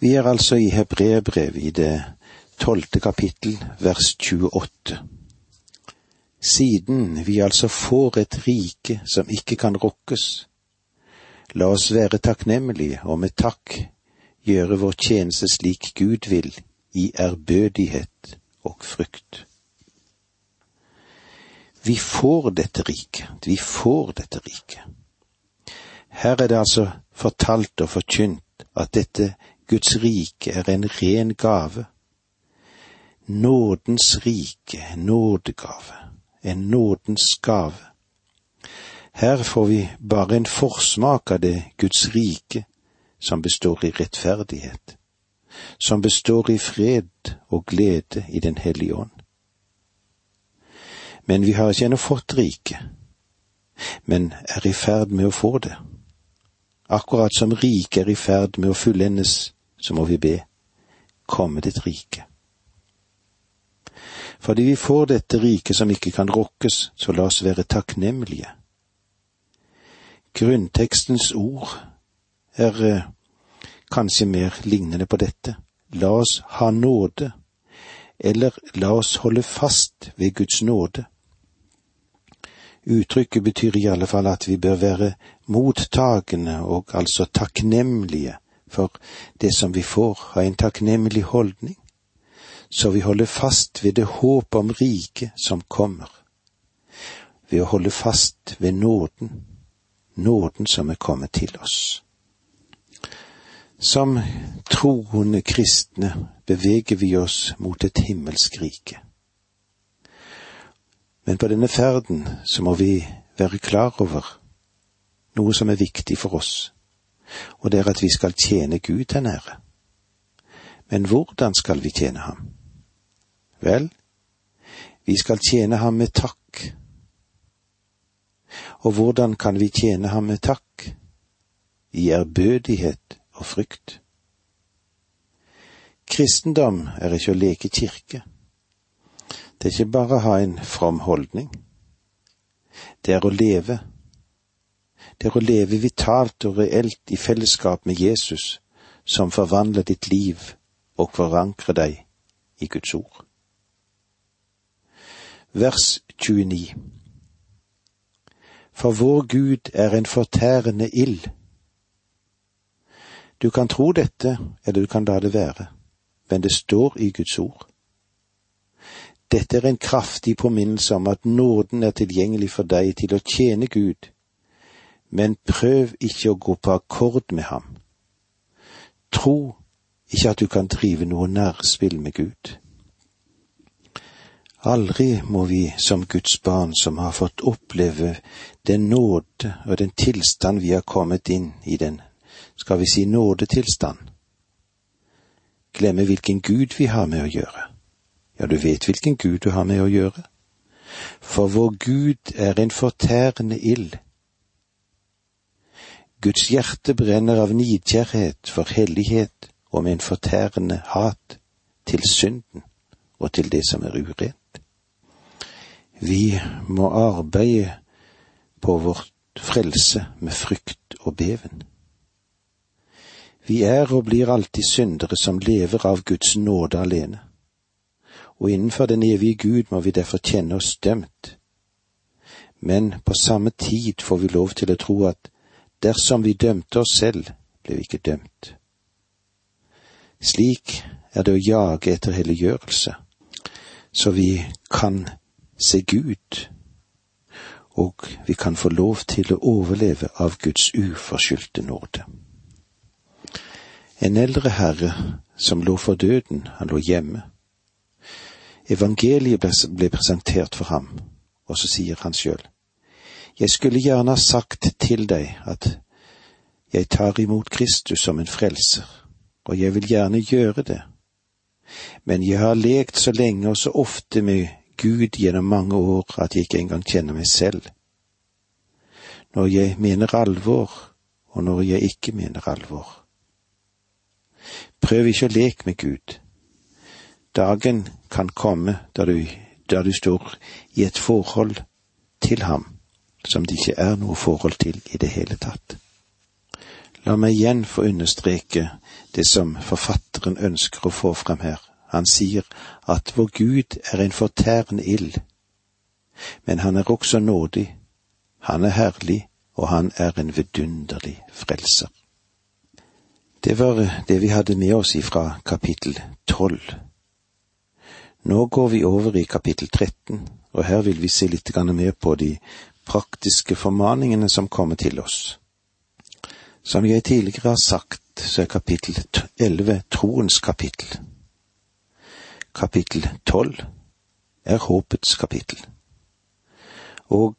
Vi er altså i Hebreerbrevet i det tolvte kapittel, vers 28. Siden vi altså får et rike som ikke kan rokkes, la oss være takknemlige og med takk gjøre vår tjeneste slik Gud vil, i ærbødighet og frykt. Vi får dette riket, vi får dette riket. Her er det altså fortalt og forkynt at dette Guds rike er en ren gave. Nådens rike, nådegave, en nådens gave. Her får vi bare en forsmak av det Guds rike som består i rettferdighet, som består i fred og glede i Den hellige ånd. Men vi har ikke ennå fått riket, men er i ferd med å få det. Akkurat som riket er i ferd med å fullendes, så må vi be, komme ditt rike. Fordi vi får dette riket som ikke kan rokkes, så la oss være takknemlige. Grunntekstens ord er eh, kanskje mer lignende på dette. La oss ha nåde, eller la oss holde fast ved Guds nåde. Uttrykket betyr i alle fall at vi bør være mottagende og altså takknemlige for det som vi får, ha en takknemlig holdning, så vi holder fast ved det håp om riket som kommer, ved å holde fast ved nåden, nåden som er kommet til oss. Som troende kristne beveger vi oss mot et himmelsk rike. Men på denne ferden så må vi være klar over noe som er viktig for oss, og det er at vi skal tjene Gud til ære. Men hvordan skal vi tjene ham? Vel, vi skal tjene ham med takk. Og hvordan kan vi tjene ham med takk? I ærbødighet og frykt. Kristendom er ikke å leke kirke. Det er ikke bare å ha en from holdning. Det er å leve. Det er å leve vitalt og reelt i fellesskap med Jesus, som forvandler ditt liv og forankrer deg i Guds ord. Vers 29 For vår Gud er en fortærende ild. Du kan tro dette, eller du kan la det være, men det står i Guds ord. Dette er en kraftig påminnelse om at nåden er tilgjengelig for deg til å tjene Gud, men prøv ikke å gå på akkord med ham. Tro ikke at du kan drive noe nærspill med Gud. Aldri må vi som Guds barn som har fått oppleve den nåde og den tilstand vi har kommet inn i den, skal vi si nådetilstand, glemme hvilken Gud vi har med å gjøre. Ja, du vet hvilken Gud du har med å gjøre. For vår Gud er en fortærende ild. Guds hjerte brenner av nidkjærhet for hellighet og med en fortærende hat til synden og til det som er urent. Vi må arbeide på vårt frelse med frykt og beven. Vi er og blir alltid syndere som lever av Guds nåde alene og innenfor den evige Gud må vi derfor kjenne oss dømt. Men på samme tid får vi lov til å tro at dersom vi dømte oss selv, ble vi ikke dømt. Slik er det å jage etter helliggjørelse, så vi kan se Gud, og vi kan få lov til å overleve av Guds uforskyldte nåde. En eldre herre som lå for døden, han lå hjemme Evangeliet ble presentert for ham, og så sier han sjøl, Jeg skulle gjerne ha sagt til deg at jeg tar imot Kristus som en frelser, og jeg vil gjerne gjøre det, men jeg har lekt så lenge og så ofte med Gud gjennom mange år at jeg ikke engang kjenner meg selv. Når jeg mener alvor, og når jeg ikke mener alvor. Prøv ikke å leke med Gud Dagen kan komme da du, da du står i et forhold til ham som det ikke er noe forhold til i det hele tatt. La meg igjen få understreke det som forfatteren ønsker å få frem her. Han sier at vår Gud er en fortærende ild, men han er også nådig, han er herlig, og han er en vidunderlig frelser. Det var det vi hadde med oss ifra kapittel tolv. Nå går vi over i kapittel 13, og her vil vi se litt mer på de praktiske formaningene som kommer til oss. Som jeg tidligere har sagt, så er kapittel 11 troens kapittel. Kapittel 12 er håpets kapittel. Og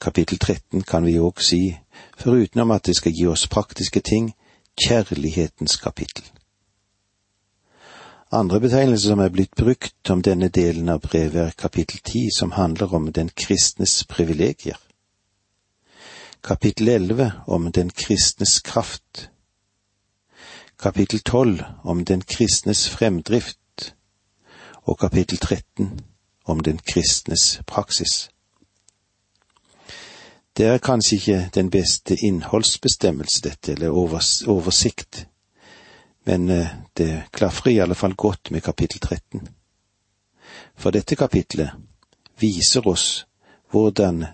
kapittel 13 kan vi òg si, forutenom at det skal gi oss praktiske ting, kjærlighetens kapittel. Andre betegnelser som er blitt brukt om denne delen av brevet, er kapittel 10, som handler om den kristnes privilegier. Kapittel 11 om den kristnes kraft, kapittel 12 om den kristnes fremdrift. Og kapittel 13 om den kristnes praksis. Det er kanskje ikke den beste innholdsbestemmelse, dette, eller oversikt, men eh, det klafrer i alle fall godt med kapittel 13. For dette kapitlet viser oss hvordan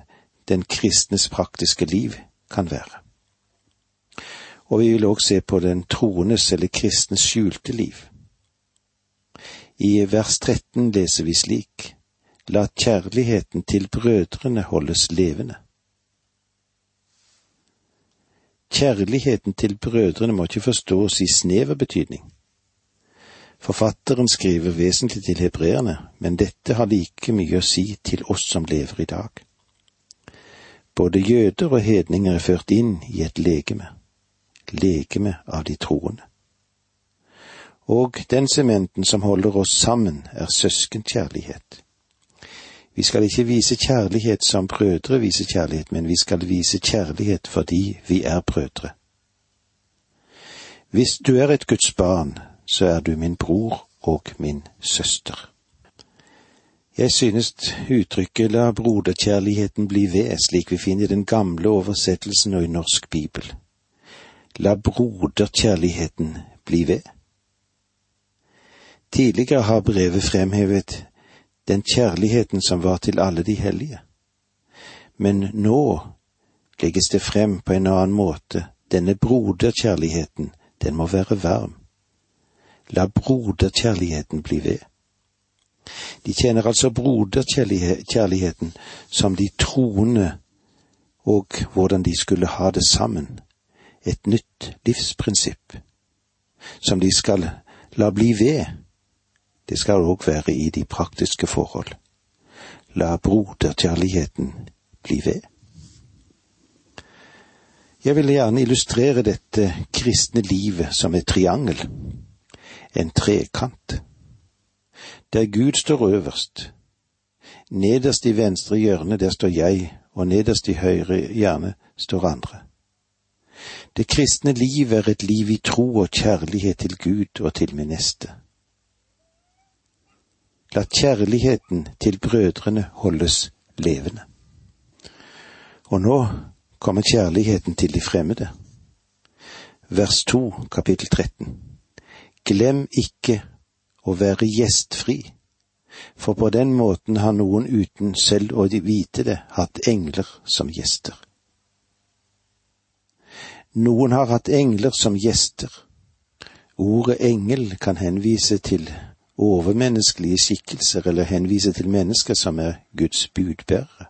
den kristnes praktiske liv kan være. Og vi vil òg se på den troendes eller kristnes skjulte liv. I vers 13 leser vi slik, La kjærligheten til brødrene holdes levende. Kjærligheten til brødrene må ikke forstås i snever betydning. Forfatteren skriver vesentlig til hebreerne, men dette har like mye å si til oss som lever i dag. Både jøder og hedninger er ført inn i et legeme, legeme av de troende. Og den sementen som holder oss sammen, er søskenkjærlighet. Vi skal ikke vise kjærlighet som brødre viser kjærlighet, men vi skal vise kjærlighet fordi vi er brødre. Hvis du er et Guds barn, så er du min bror og min søster. Jeg synes uttrykket la broderkjærligheten bli ved, slik vi finner i den gamle oversettelsen og i norsk bibel. La broderkjærligheten bli ved. Tidligere har brevet fremhevet den kjærligheten som var til alle de hellige. Men nå legges det frem på en annen måte. Denne broderkjærligheten, den må være varm. La broderkjærligheten bli ved. De tjener altså broderkjærligheten som de troende og hvordan de skulle ha det sammen, et nytt livsprinsipp, som de skal la bli ved. Det skal òg være i de praktiske forhold. La broderkjærligheten bli ved. Jeg vil gjerne illustrere dette kristne livet som et triangel, en trekant der Gud står øverst. Nederst i venstre hjørne der står jeg, og nederst i høyre hjørne står andre. Det kristne liv er et liv i tro og kjærlighet til Gud og til min neste. La kjærligheten til brødrene holdes levende. Og nå kommer kjærligheten til de fremmede. Vers to, kapittel 13. Glem ikke å være gjestfri, for på den måten har noen uten selv å vite det hatt engler som gjester. Noen har hatt engler som gjester. Ordet engel kan henvise til overmenneskelige skikkelser eller henvise til mennesker som er Guds budbærere.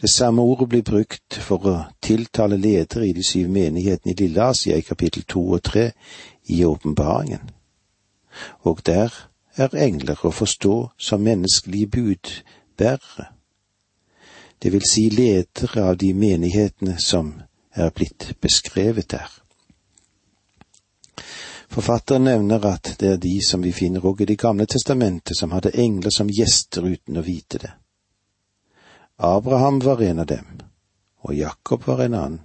Det samme ordet blir brukt for å tiltale ledere i de syv menighetene i Lille Asia i kapittel to og tre i åpenbaringen og der er engler å forstå som menneskelige budbærere, det vil si ledere av de menighetene som er blitt beskrevet der. Forfatteren nevner at det er de som vi finner òg i Det gamle testamentet, som hadde engler som gjester uten å vite det. Abraham var en av dem, og Jakob var en annen.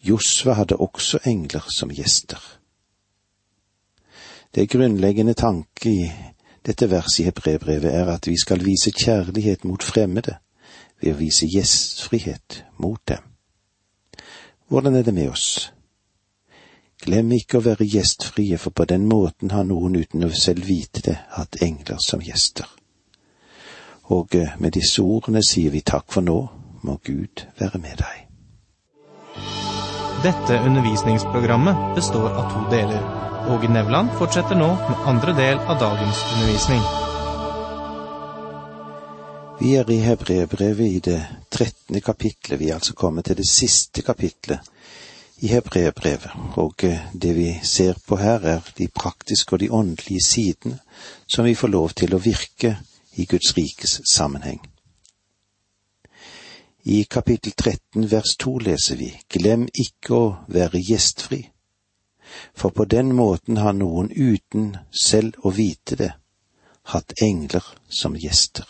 Josva hadde også engler som gjester. Det grunnleggende tanke i dette verset i Hebrebrevet er at vi skal vise kjærlighet mot fremmede ved å vise gjestfrihet mot dem. Hvordan er det med oss? Glem ikke å være gjestfrie, for på den måten har noen uten å selv vite det hatt engler som gjester. Og eh, med disse ordene sier vi takk for nå, må Gud være med deg. Dette undervisningsprogrammet består av to deler. Åge Nevland fortsetter nå med andre del av dagens undervisning. Vi er i Hebreerbrevet i det trettende kapitlet. Vi er altså kommet til det siste kapitlet i Hebreerbrevet. Og eh, det vi ser på her, er de praktiske og de åndelige sidene som vi får lov til å virke i Guds rikes sammenheng. I kapittel 13 vers 2 leser vi Glem ikke å være gjestfri, for på den måten har noen uten selv å vite det, hatt engler som gjester.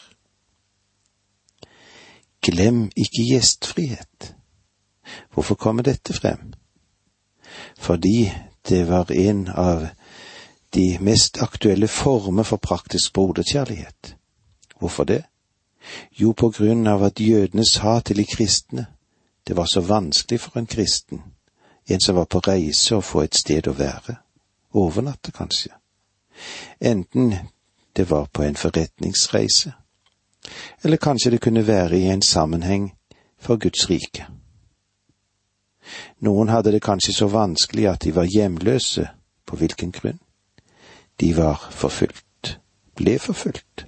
Glem ikke gjestfrihet. Hvorfor kommer dette frem? Fordi det var en av de mest aktuelle former for praktisk broderkjærlighet. Hvorfor det? Jo, på grunn av at jødenes hat til de kristne det var så vanskelig for en kristen, en som var på reise, å få et sted å være, overnatte kanskje, enten det var på en forretningsreise, eller kanskje det kunne være i en sammenheng for Guds rike. Noen hadde det kanskje så vanskelig at de var hjemløse, på hvilken grunn? De var forfulgt, ble forfulgt.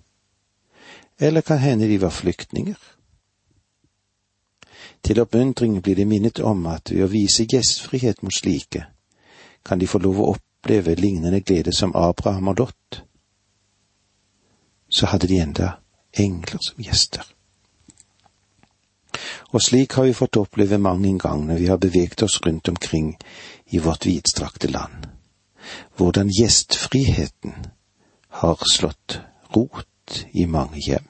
Eller kan hende de var flyktninger. Til oppmuntring blir de minnet om at ved å vise gjestfrihet mot slike, kan de få lov å oppleve lignende glede som Abraham og Lot. Så hadde de enda engler som gjester. Og slik har vi fått oppleve mange ganger når vi har beveget oss rundt omkring i vårt vidstrakte land, hvordan gjestfriheten har slått rot i mange hjem.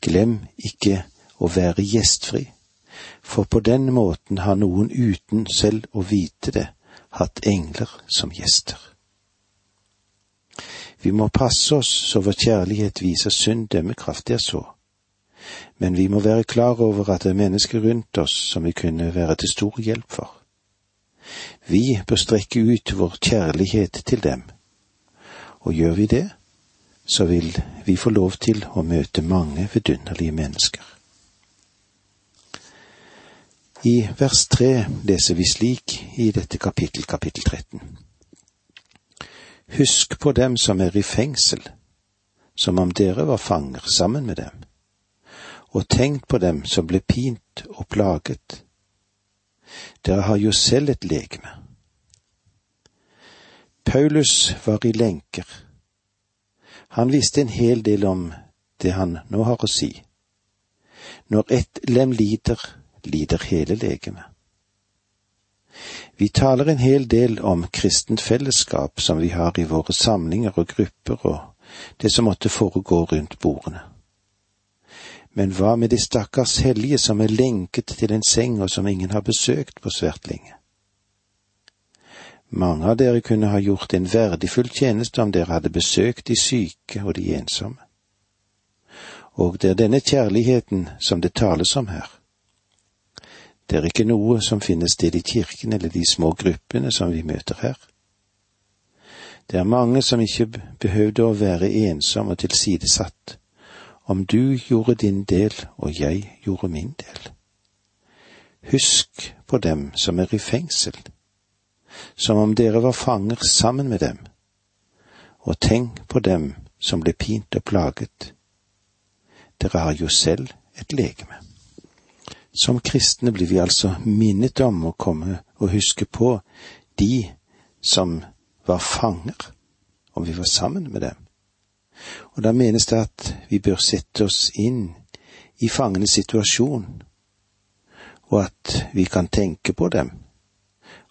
Glem ikke å være gjestfri, for på den måten har noen uten selv å vite det, hatt engler som gjester. Vi må passe oss så vår kjærlighet viser sunn dømmekraft, det er så men vi må være klar over at det er mennesker rundt oss som vi kunne være til stor hjelp for. Vi bør strekke ut vår kjærlighet til dem, og gjør vi det, så vil vi få lov til å møte mange vidunderlige mennesker. I vers tre leser vi slik i dette kapittel, kapittel 13. Husk på dem som er i fengsel, som om dere var fanger sammen med dem og tenkt på dem som ble pint og plaget. Dere har jo selv et legeme. Paulus var i lenker. Han visste en hel del om det han nå har å si. Når ett lem lider, lider hele legemet. Vi taler en hel del om kristent fellesskap som vi har i våre samlinger og grupper og det som måtte foregå rundt bordene. Men hva med de stakkars hellige som er lenket til en seng og som ingen har besøkt på svært lenge? Mange av dere kunne ha gjort en verdifull tjeneste om dere hadde besøkt de syke og de ensomme. Og det er denne kjærligheten som det tales om her. Det er ikke noe som finner sted i kirken eller de små gruppene som vi møter her. Det er mange som ikke behøvde å være ensomme og tilsidesatt, om du gjorde din del og jeg gjorde min del. Husk på dem som er i fengsel, som om dere var fanger sammen med dem, og tenk på dem som ble pint og plaget. Dere har jo selv et legeme. Som kristne blir vi altså minnet om å komme og huske på de som var fanger, om vi var sammen med dem og da menes det at vi bør sette oss inn i fangenes situasjon, og at vi kan tenke på dem,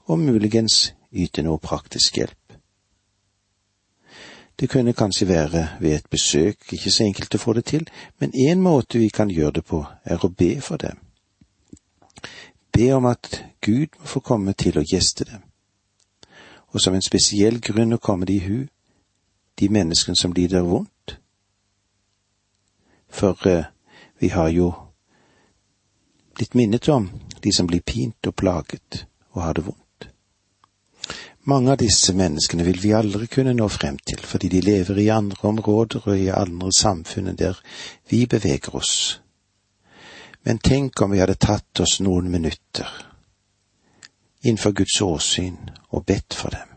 og muligens yte noe praktisk hjelp. Det kunne kanskje være ved et besøk, ikke så enkelt å få det til, men en måte vi kan gjøre det på, er å be for dem. Be om at Gud må få komme til å gjeste dem, og som en spesiell grunn å komme det i hu, de menneskene som lider vondt. For eh, vi har jo blitt minnet om de som blir pint og plaget og har det vondt. Mange av disse menneskene vil vi aldri kunne nå frem til, fordi de lever i andre områder og i andre samfunn enn der vi beveger oss. Men tenk om vi hadde tatt oss noen minutter innenfor Guds åsyn og bedt for dem.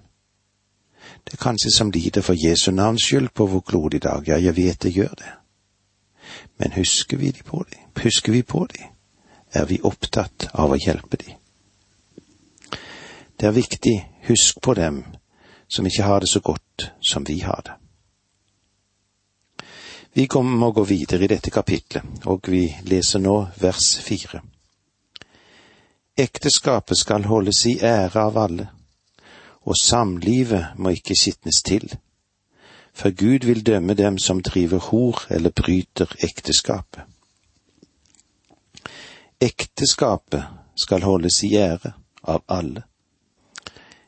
Det er kanskje som lider for Jesu navns skyld på vår klode i dag, ja, jeg vet det gjør det. Men husker vi på dem? Husker vi på dem? Er vi opptatt av å hjelpe dem? Det er viktig, husk på dem som ikke har det så godt som vi har det. Vi kommer å gå videre i dette kapitlet, og vi leser nå vers fire. Ekteskapet skal holdes i ære av alle, og samlivet må ikke skitnes til, for Gud vil dømme dem som driver hor eller bryter ekteskapet. Ekteskapet skal holdes i ære av alle.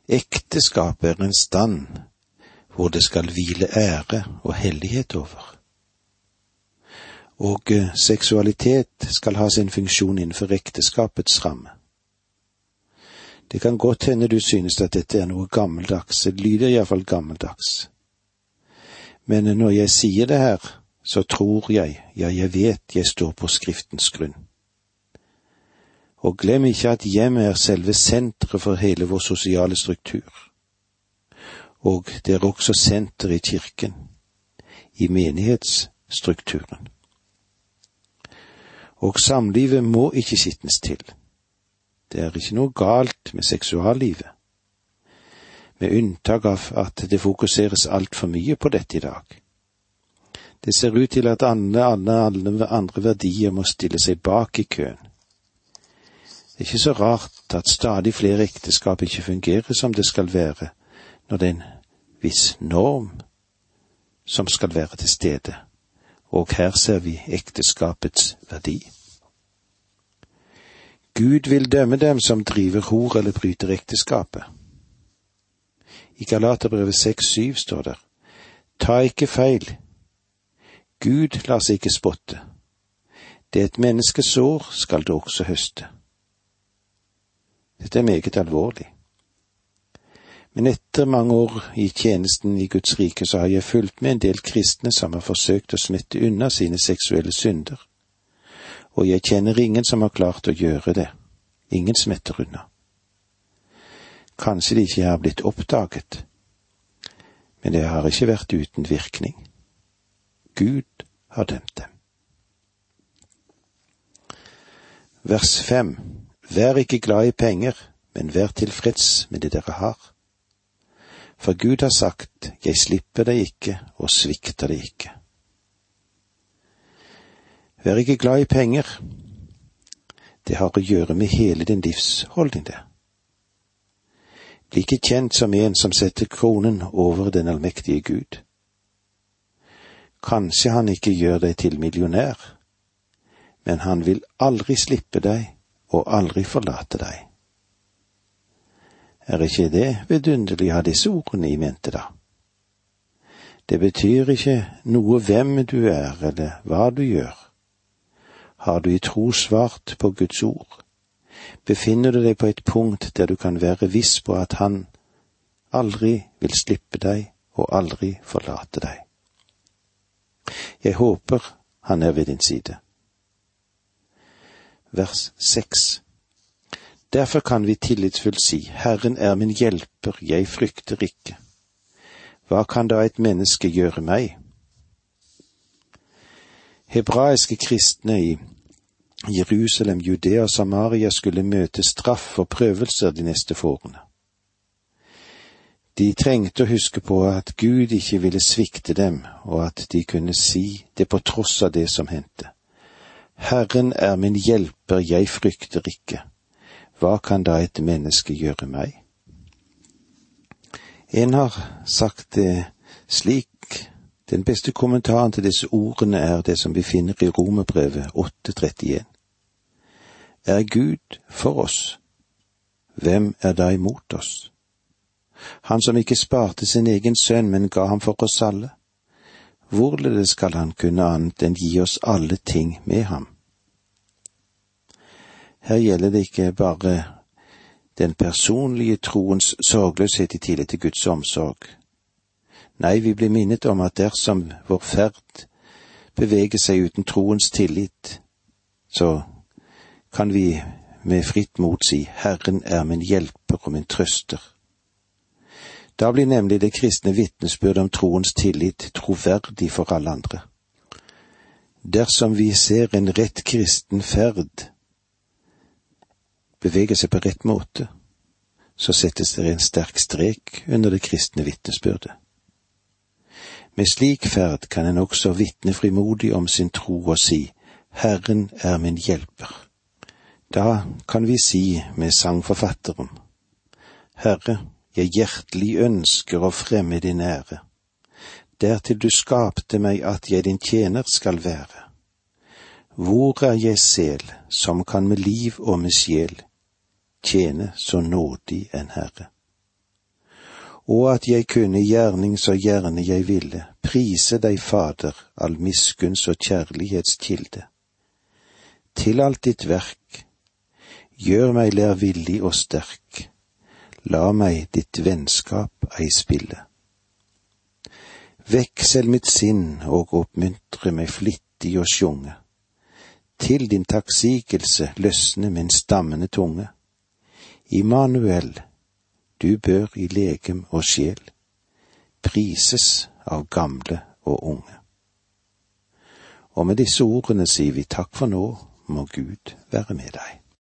Ekteskapet er en stand hvor det skal hvile ære og hellighet over og eh, seksualitet skal ha sin funksjon innenfor ekteskapets ramme. Det kan godt hende du synes at dette er noe gammeldags, det lyder iallfall gammeldags. Men når jeg sier det her, så tror jeg, ja, jeg vet jeg står på Skriftens grunn. Og glem ikke at hjemmet er selve senteret for hele vår sosiale struktur. Og det er også senter i kirken, i menighetsstrukturen og samlivet må ikke skitnes til. Det er ikke noe galt med seksuallivet, med unntak av at det fokuseres altfor mye på dette i dag. Det ser ut til at alle, alle, alle andre verdier må stille seg bak i køen. Det er ikke så rart at stadig flere ekteskap ikke fungerer som det skal være, når det er en viss norm som skal være til stede, og her ser vi ekteskapets verdi. Gud vil dømme dem som driver hor eller bryter ekteskapet. I Galaterbrevet 6,7 står det, Ta ikke feil, Gud lar seg ikke spotte. Det et menneske sår skal det også høste. Dette er meget alvorlig. Men etter mange år i tjenesten i Guds rike så har jeg fulgt med en del kristne som har forsøkt å smette unna sine seksuelle synder og jeg kjenner ingen som har klart å gjøre det, ingen smetter unna. Kanskje de ikke har blitt oppdaget, men det har ikke vært uten virkning. Gud har dømt dem. Vers fem Vær ikke glad i penger, men vær tilfreds med det dere har. For Gud har sagt, Jeg slipper deg ikke og svikter deg ikke. Vær ikke glad i penger. Det har å gjøre med hele din livsholdning, det. Bli ikke kjent som en som setter kronen over den allmektige Gud. Kanskje han ikke gjør deg til millionær, men han vil aldri slippe deg og aldri forlate deg. Er ikke det vidunderlig ha disse ordene i mente, da? Det betyr ikke noe hvem du er eller hva du gjør har du i tro svart på Guds ord? Befinner du deg på et punkt der du kan være viss på at Han aldri vil slippe deg og aldri forlate deg? Jeg håper Han er ved din side. Vers seks. Derfor kan vi tillitsfullt si, Herren er min hjelper, jeg frykter ikke. Hva kan da et menneske gjøre meg? Hebraiske kristne i Jerusalem, Judea og Samaria skulle møte straff og prøvelser de neste få årene. De trengte å huske på at Gud ikke ville svikte dem, og at de kunne si det på tross av det som hendte. Herren er min hjelper, jeg frykter ikke. Hva kan da et menneske gjøre meg? En har sagt det slik, den beste kommentaren til disse ordene er det som vi finner i Romerbrevet 831. Er Gud for oss, hvem er da imot oss? Han som ikke sparte sin egen sønn, men ga ham for oss alle. Hvorledes skal han kunne annet enn gi oss alle ting med ham? Her gjelder det ikke bare den personlige troens sorgløshet i tillit til Guds omsorg. Nei, vi blir minnet om at dersom vår ferd beveger seg uten troens tillit, så kan vi med fritt mot si Herren er min hjelper og min trøster. Da blir nemlig det kristne vitnesbyrd om troens tillit troverdig for alle andre. Dersom vi ser en rett kristen ferd bevege seg på rett måte, så settes det en sterk strek under det kristne vitnesbyrdet. Med slik ferd kan en også vitne frimodig om sin tro og si Herren er min hjelper. Da kan vi si med sangforfatteren Herre, jeg hjertelig ønsker å fremme din ære, dertil du skapte meg at jeg din tjener skal være. Hvor er jeg sel, som kan med liv og med sjel tjene så nådig en Herre? Og at jeg kunne gjerning så gjerne jeg ville, prise deg, Fader, all miskunns og kjærlighets kilde. Til alt ditt verk, gjør meg lærvillig og sterk, la meg ditt vennskap ei spille. Veksel mitt sinn og oppmuntre meg flittig og sjunge. Til din takksigelse løsne min stammende tunge. Immanuel, du bør i legem og sjel prises av gamle og unge. Og med disse ordene sier vi takk for nå, må Gud være med deg.